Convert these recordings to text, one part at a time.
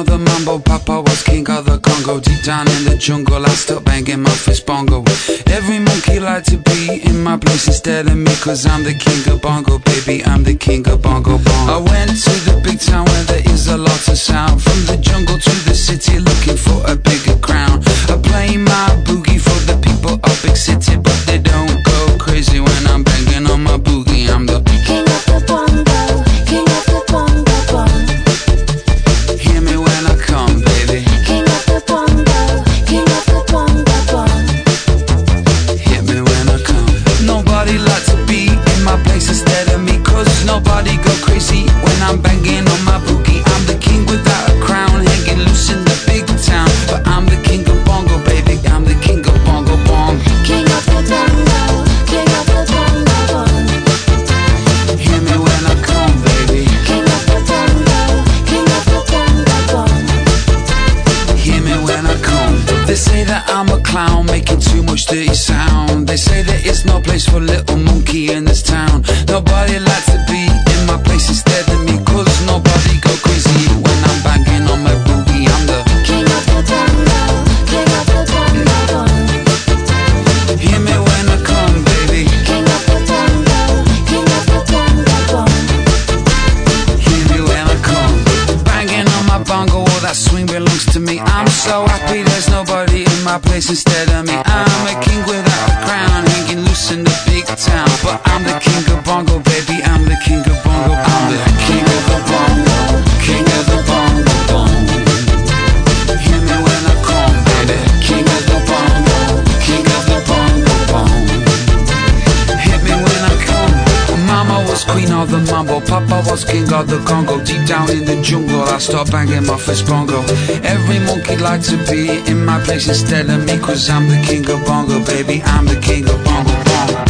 of the mambo, Papa was king of the Congo. Deep down in the jungle, I still banging my fist bongo. Every monkey like to be in my place instead of me, cause I'm the king of bongo, baby. I'm the king of bongo bongo. I went to the big town where there is a lot of sound. From the jungle to the city, looking for a bigger crown. I play my boogie for the people of big city, but they don't go crazy when I'm banging on my boogie. Papa was king of the Congo. Deep down in the jungle, I start banging my fist bongo. Every monkey like to be in my place instead of me, cause I'm the king of bongo, baby. I'm the king of bongo bong.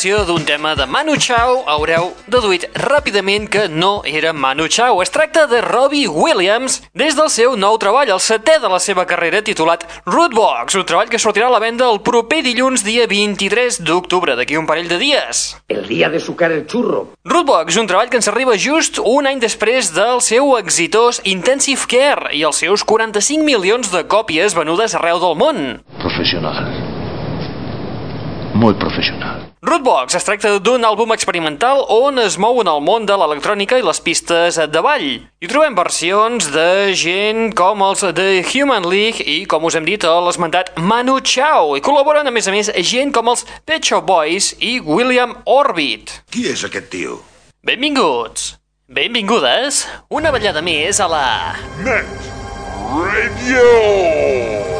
Versió d'un tema de Manu Chao, haureu deduït ràpidament que no era Manu Chao. Es tracta de Robbie Williams des del seu nou treball, el setè de la seva carrera, titulat Rootbox, un treball que sortirà a la venda el proper dilluns, dia 23 d'octubre, d'aquí un parell de dies. El día de sucar el churro. Rootbox, un treball que ens arriba just un any després del seu exitós Intensive Care i els seus 45 milions de còpies venudes arreu del món. Profesional. Muy profesional. Rootbox es tracta d'un àlbum experimental on es mou en el món de l'electrònica i les pistes de ball. Hi trobem versions de gent com els de Human League i, com us hem dit, l'esmentat Manu Chao. I col·laboren, a més a més, gent com els Pet Shop Boys i William Orbit. Qui és aquest tio? Benvinguts! Benvingudes! Una ballada més a la... Net Radio!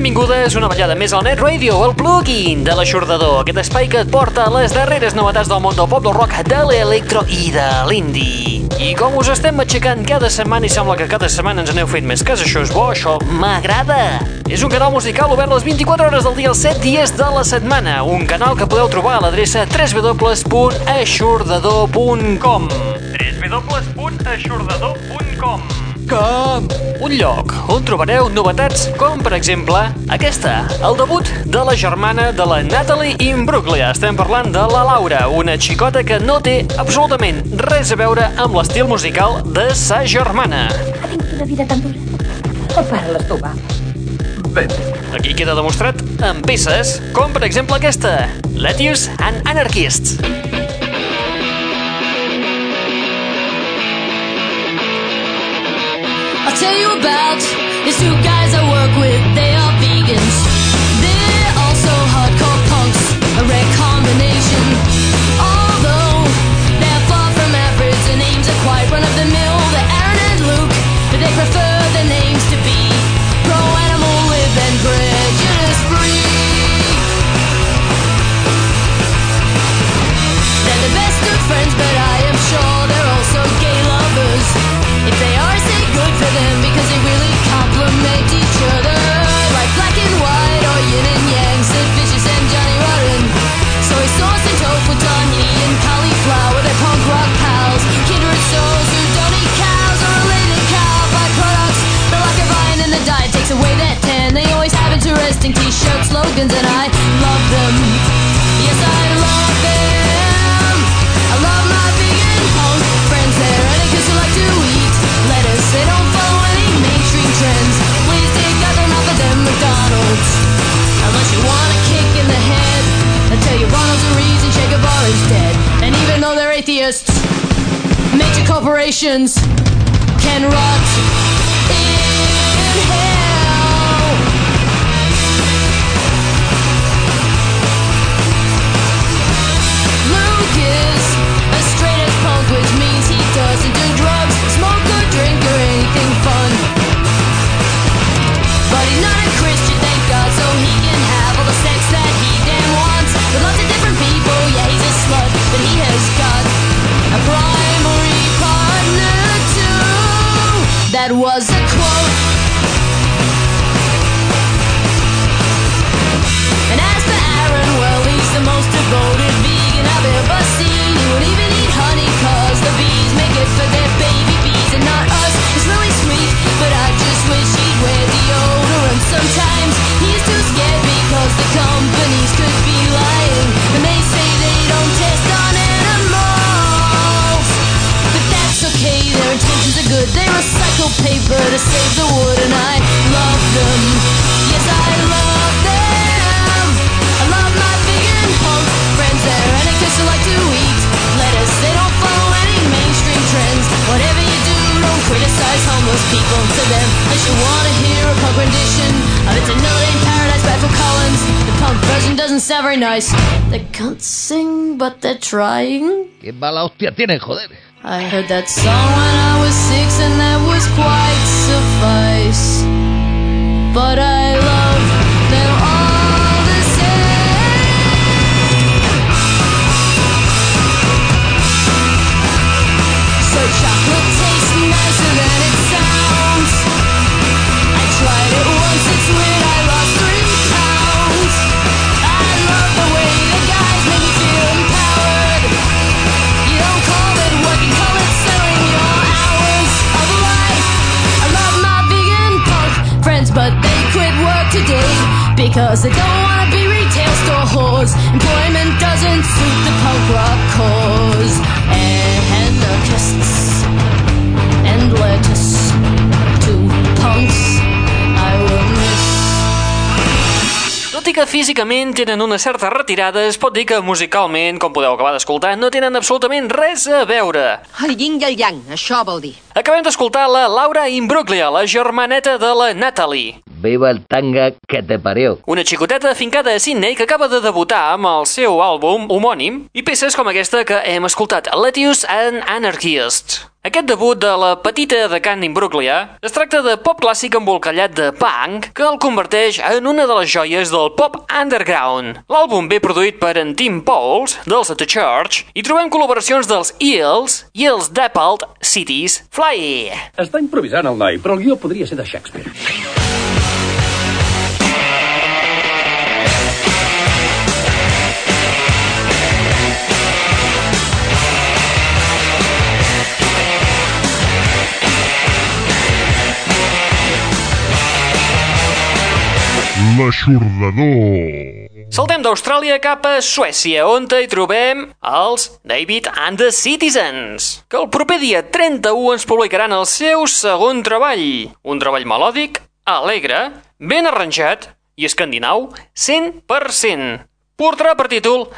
Benvingudes una ballada més al Net Radio, el plugin de l'aixordador, aquest espai que et porta les darreres novetats del món del pop, del rock, de l'electro i de l'indie. I com us estem aixecant cada setmana i sembla que cada setmana ens aneu fent més cas, això és bo, això m'agrada. És un canal musical obert les 24 hores del dia, els 7 dies de la setmana. Un canal que podeu trobar a l'adreça www.aixordador.com www.aixordador.com com un lloc on trobareu novetats com, per exemple, aquesta, el debut de la germana de la Natalie Imbruglia. Estem parlant de la Laura, una xicota que no té absolutament res a veure amb l'estil musical de sa germana. Ha tingut una vida tan dura. Para-les tu, va. Aquí queda demostrat amb peces com, per exemple, aquesta, Lettuce and Anarchists. I'll tell you about these two guys I work with. They atheists, major corporations can rot in hell. Luke is a straight edge punk, which means he doesn't do drugs, smoke or drink or anything fun. Was a not very nice. They can't sing, but they're trying. Qué mala hostia tienen, joder. I heard that song when I was six, and that was quite suffice. But I love them all the same. So chocolate. Because they don't wanna be retail store whores. Employment doesn't suit the punk rock cause. Anarchists and lettuce to punks I will miss. Tot i que físicament tenen una certa retirada, es pot dir que musicalment, com podeu acabar d'escoltar, no tenen absolutament res a veure. El yin i el yang, això vol dir. Acabem d'escoltar la Laura Imbruglia, la germaneta de la Natalie. Viva el tanga que te parió. Una xicoteta afincada a Sydney que acaba de debutar amb el seu àlbum homònim i peces com aquesta que hem escoltat, Lettuce and Anarchist. Aquest debut de la petita de Can Imbruglia es tracta de pop clàssic embolcallat de punk que el converteix en una de les joies del pop underground. L'àlbum ve produït per en Tim Pauls, dels The Church, i trobem col·laboracions dels Eels i els Dappled Cities Fly. Està improvisant el noi, però el guió podria ser de Shakespeare. L'aixordador. Saltem d'Austràlia cap a Suècia, on hi trobem els David and the Citizens, que el proper dia 31 ens publicaran el seu segon treball. Un treball melòdic, alegre, ben arranjat i escandinau 100%. Portarà per títol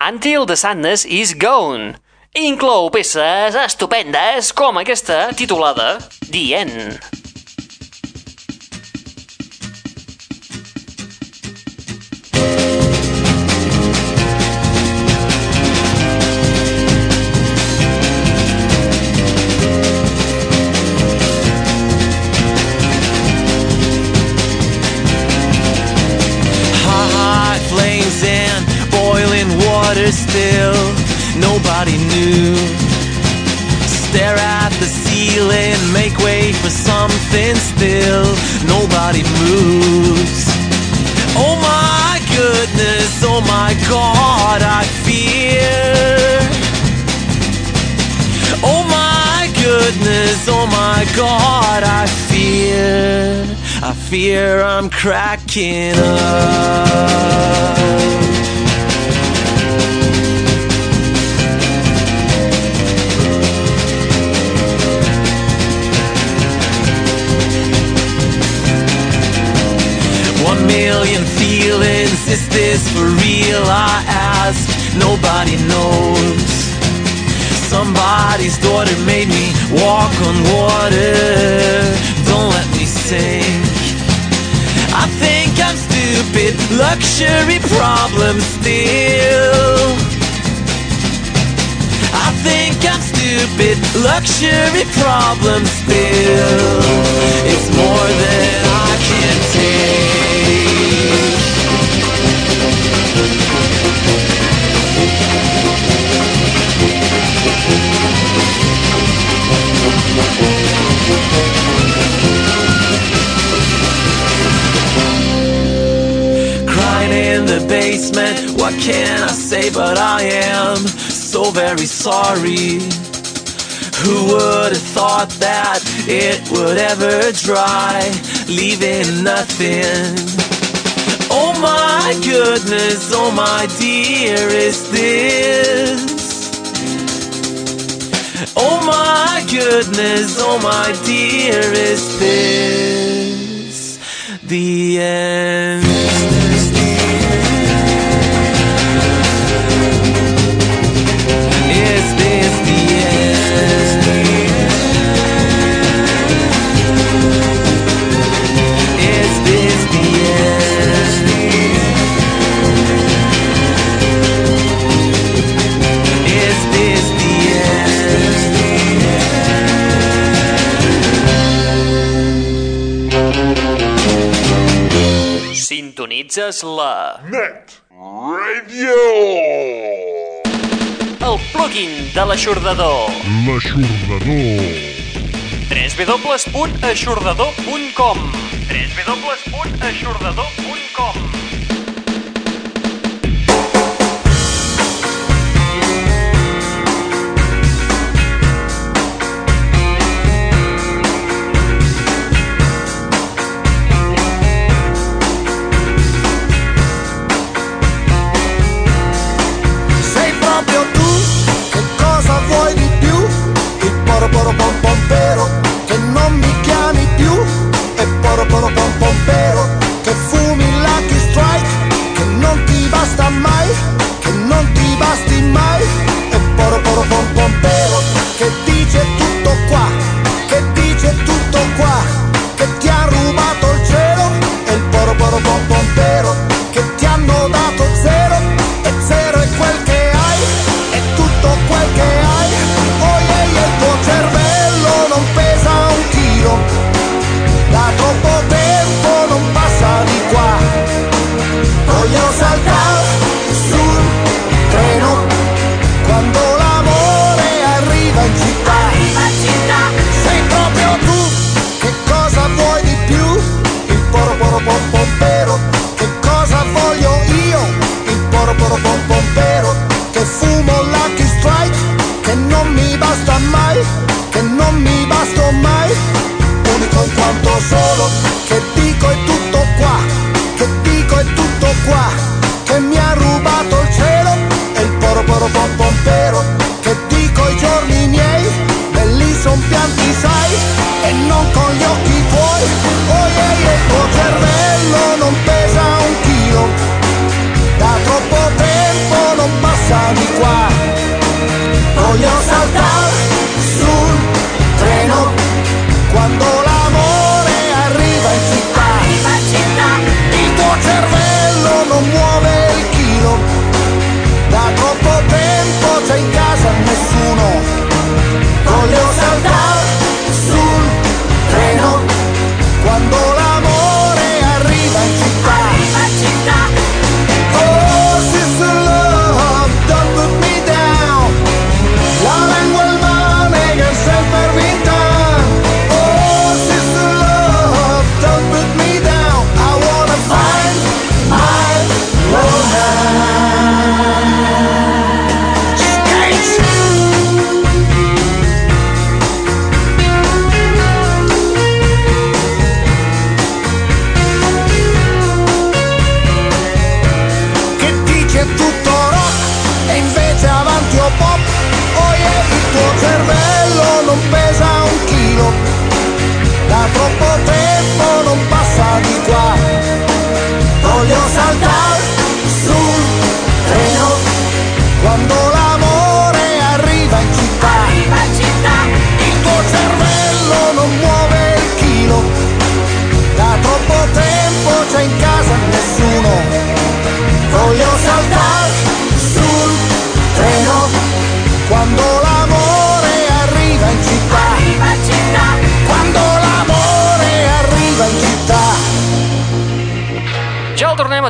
Until the Sadness is Gone inclou peces estupendes com aquesta titulada The End. Fear I'm cracking up. One million feelings, is this for real? I ask, nobody knows. Somebody's daughter made me walk on water. Don't let me sink. Stupid, luxury problems still. I think I'm stupid, luxury problems still. It's more than I can take. Crying in the basement, what can I say? But I am so very sorry. Who would have thought that it would ever dry, leaving nothing? Oh my goodness, oh my dear, is this? Oh my goodness, oh my dear, is this the end? Sintonitzes la... Net Radio. el plugin de l'aixordador. L'aixordador. www.aixordador.com www.aixordador.com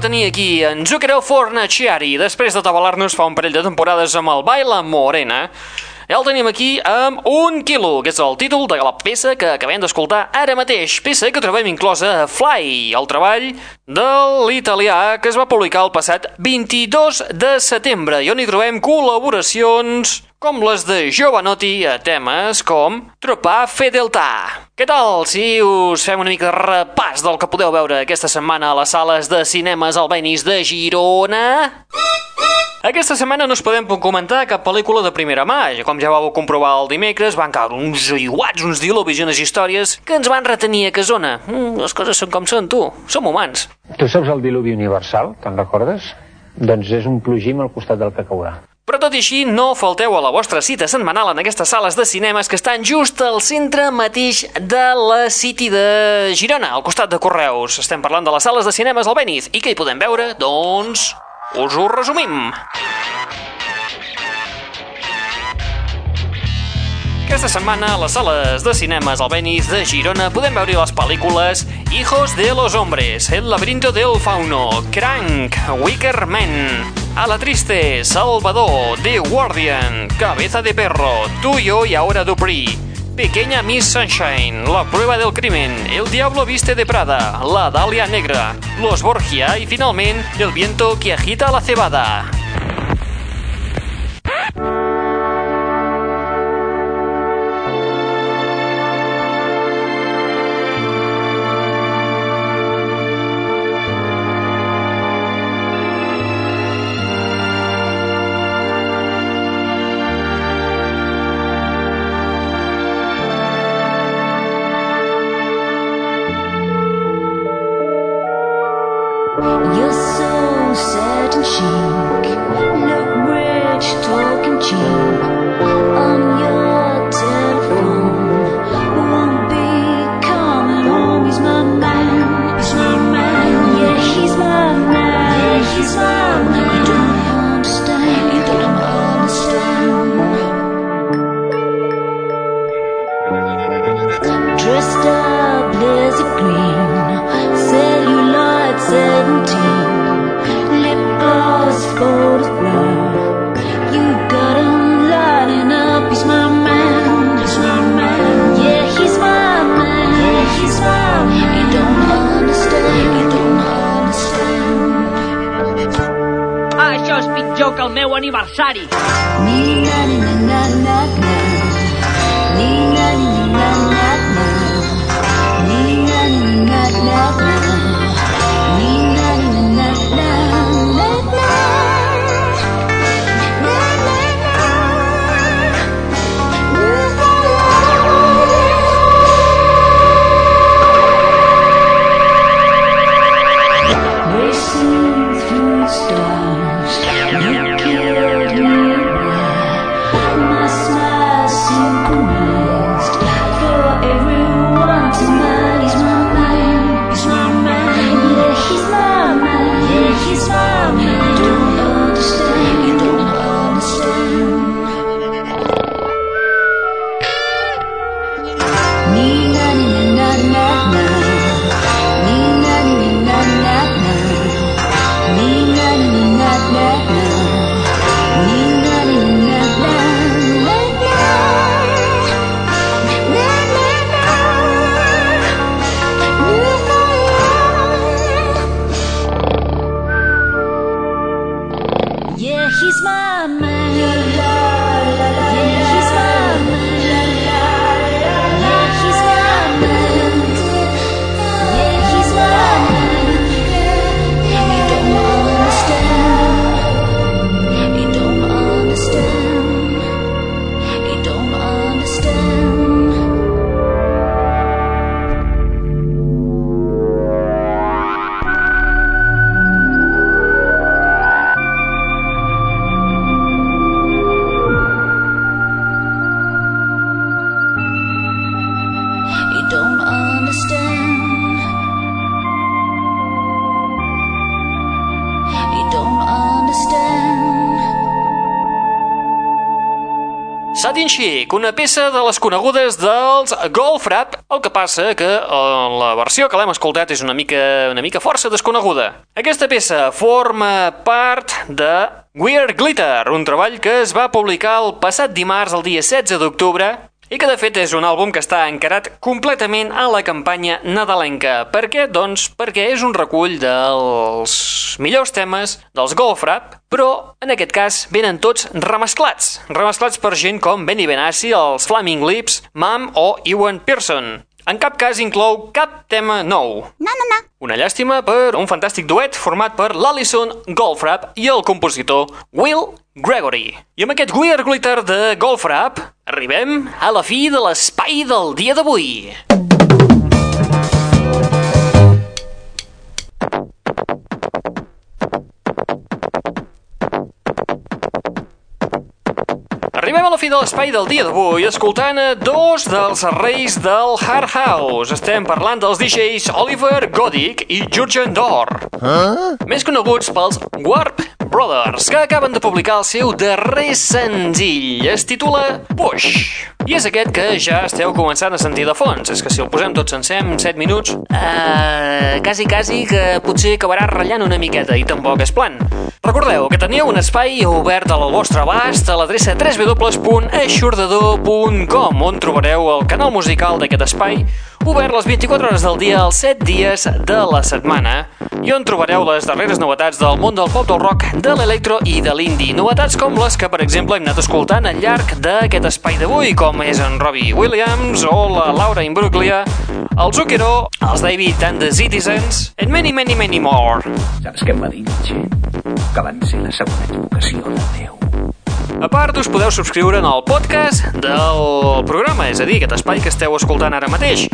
a tenir aquí, en Zucchero Fornaciari, després de tabalar-nos fa un parell de temporades amb el Baila Morena. Ja el tenim aquí amb Un quilo, que és el títol de la peça que acabem d'escoltar ara mateix, peça que trobem inclosa a Fly, el treball de l'italià que es va publicar el passat 22 de setembre i on hi trobem col·laboracions com les de Giovanotti a temes com Tropà Fedeltà. Què tal si us fem una mica de repàs del que podeu veure aquesta setmana a les sales de cinemes albenis de Girona? Aquesta setmana no us podem comentar cap pel·lícula de primera mà. Com ja vau comprovar el dimecres, van caure uns iguats, uns diluvis i unes històries que ens van retenir a casona. Mm, les coses són com són, tu. Som humans. Tu saps el diluvi universal, te'n recordes? Doncs és un plogim al costat del que caurà. Però tot i així, no falteu a la vostra cita setmanal en aquestes sales de cinemes que estan just al centre mateix de la City de Girona, al costat de Correus. Estem parlant de les sales de cinemes al Beniz. I què hi podem veure? Doncs... us ho resumim. Aquesta setmana a les sales de cinemes al Beniz de Girona podem veure les pel·lícules Hijos de los Hombres, El laberinto del fauno, Crank, Wicker Man, A la triste, Salvador, The Guardian, Cabeza de Perro, Tuyo y ahora Dupree. Pequeña Miss Sunshine, La prueba del crimen, El diablo viste de Prada, La Dalia Negra, Los Borgia y finalment El viento que agita la cebada. Chic, una peça de les conegudes dels Golf Rap, el que passa que eh, la versió que l'hem escoltat és una mica, una mica força desconeguda. Aquesta peça forma part de Weird Glitter, un treball que es va publicar el passat dimarts, el dia 16 d'octubre, i que de fet és un àlbum que està encarat completament a la campanya nadalenca. Per què? Doncs perquè és un recull dels millors temes dels Golf Rap, però en aquest cas venen tots remesclats. Remesclats per gent com Benny Benassi, els Flaming Lips, Mam o Ewan Pearson. En cap cas inclou cap tema nou. No, no, no. Una llàstima per un fantàstic duet format per l'Alison Goldfrapp i el compositor Will Gregory. I amb aquest Weird Glitter de Goldfrapp arribem a la fi de l'espai del dia d'avui. Arribem a la fi de l'espai del dia d'avui escoltant a dos dels reis del Hard House. Estem parlant dels DJs Oliver Godick i Jurgen Dor. Huh? Més coneguts pels Warp Brothers, que acaben de publicar el seu darrer senzill. Es titula Push. I és aquest que ja esteu començant a sentir de fons. És que si el posem tot sencer en 7 minuts, eh, quasi, quasi que potser acabarà ratllant una miqueta i tampoc és plan. Recordeu que teniu un espai obert al vostre abast a l'adreça www.aixordador.com on trobareu el canal musical d'aquest espai obert les 24 hores del dia els 7 dies de la setmana i on trobareu les darreres novetats del món del pop, del rock, de l'electro i de l'indie. Novetats com les que, per exemple, hem anat escoltant al llarg d'aquest espai d'avui, com és en Robbie Williams o la Laura Imbruglia, el Zucchero, els David and the Citizens, and many, many, many more. Saps què em va dir, Nietzsche? Que van ser la segona equivocació de Déu. A part, us podeu subscriure en el podcast del programa, és a dir, aquest espai que esteu escoltant ara mateix.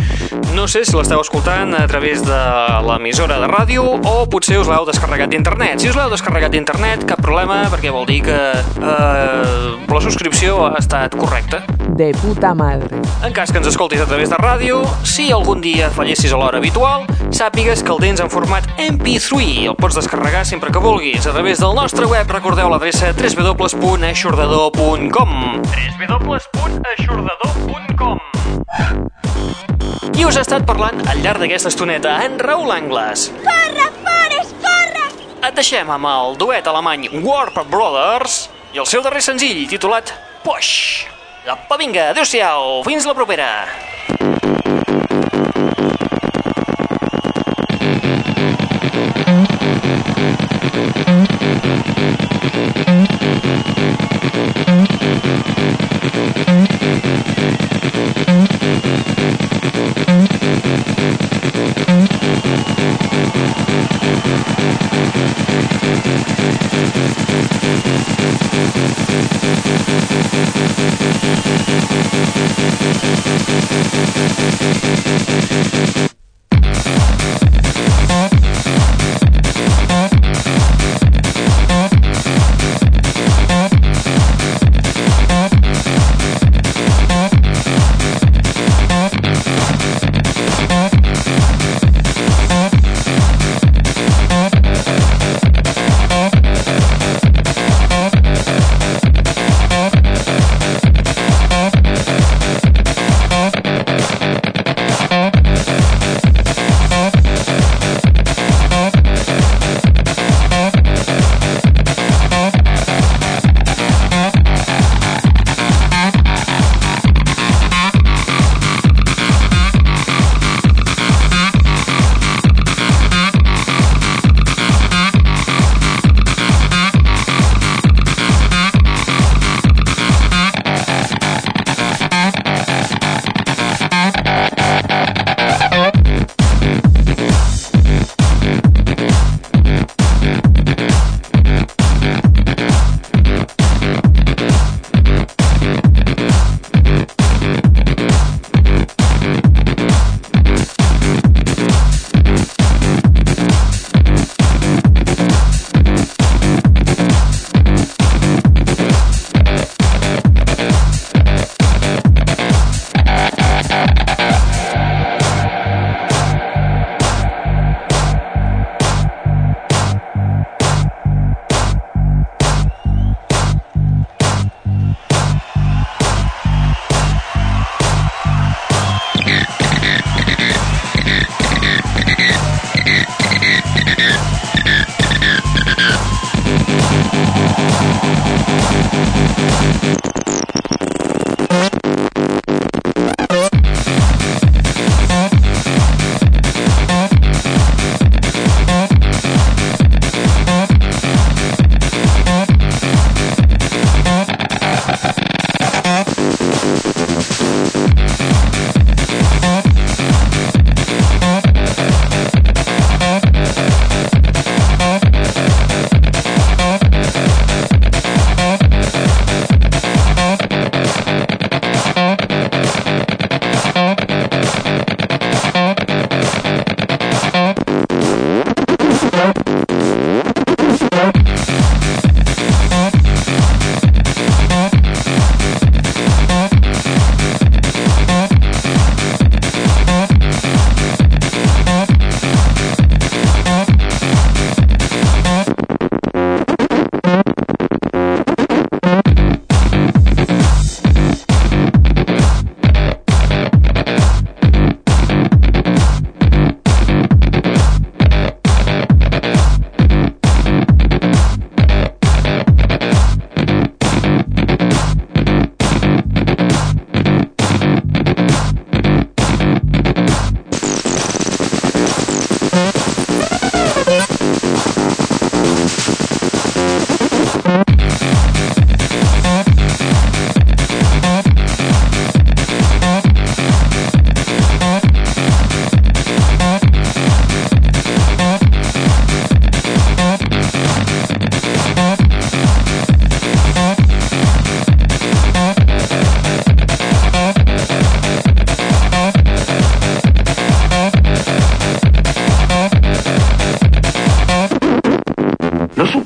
No sé si l'esteu escoltant a través de l'emissora de ràdio o potser us l'heu descarregat d'internet. Si us l'heu descarregat d'internet, cap problema, perquè vol dir que eh, la subscripció ha estat correcta. De puta madre. En cas que ens escoltis a través de ràdio, si algun dia fallessis a l'hora habitual, sàpigues que el tens en format MP3. El pots descarregar sempre que vulguis. A través del nostre web recordeu l'adreça www.aixordador.com www.aixordador.com I us ha estat parlant al llarg d'aquesta estoneta en Raül Angles. Corre, Forrest, corre! Et deixem amb el duet alemany Warp Brothers i el seu darrer senzill titulat Push. Apa, vinga, adeu-siau, fins la propera.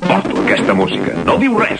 suporto aquesta música. No diu res.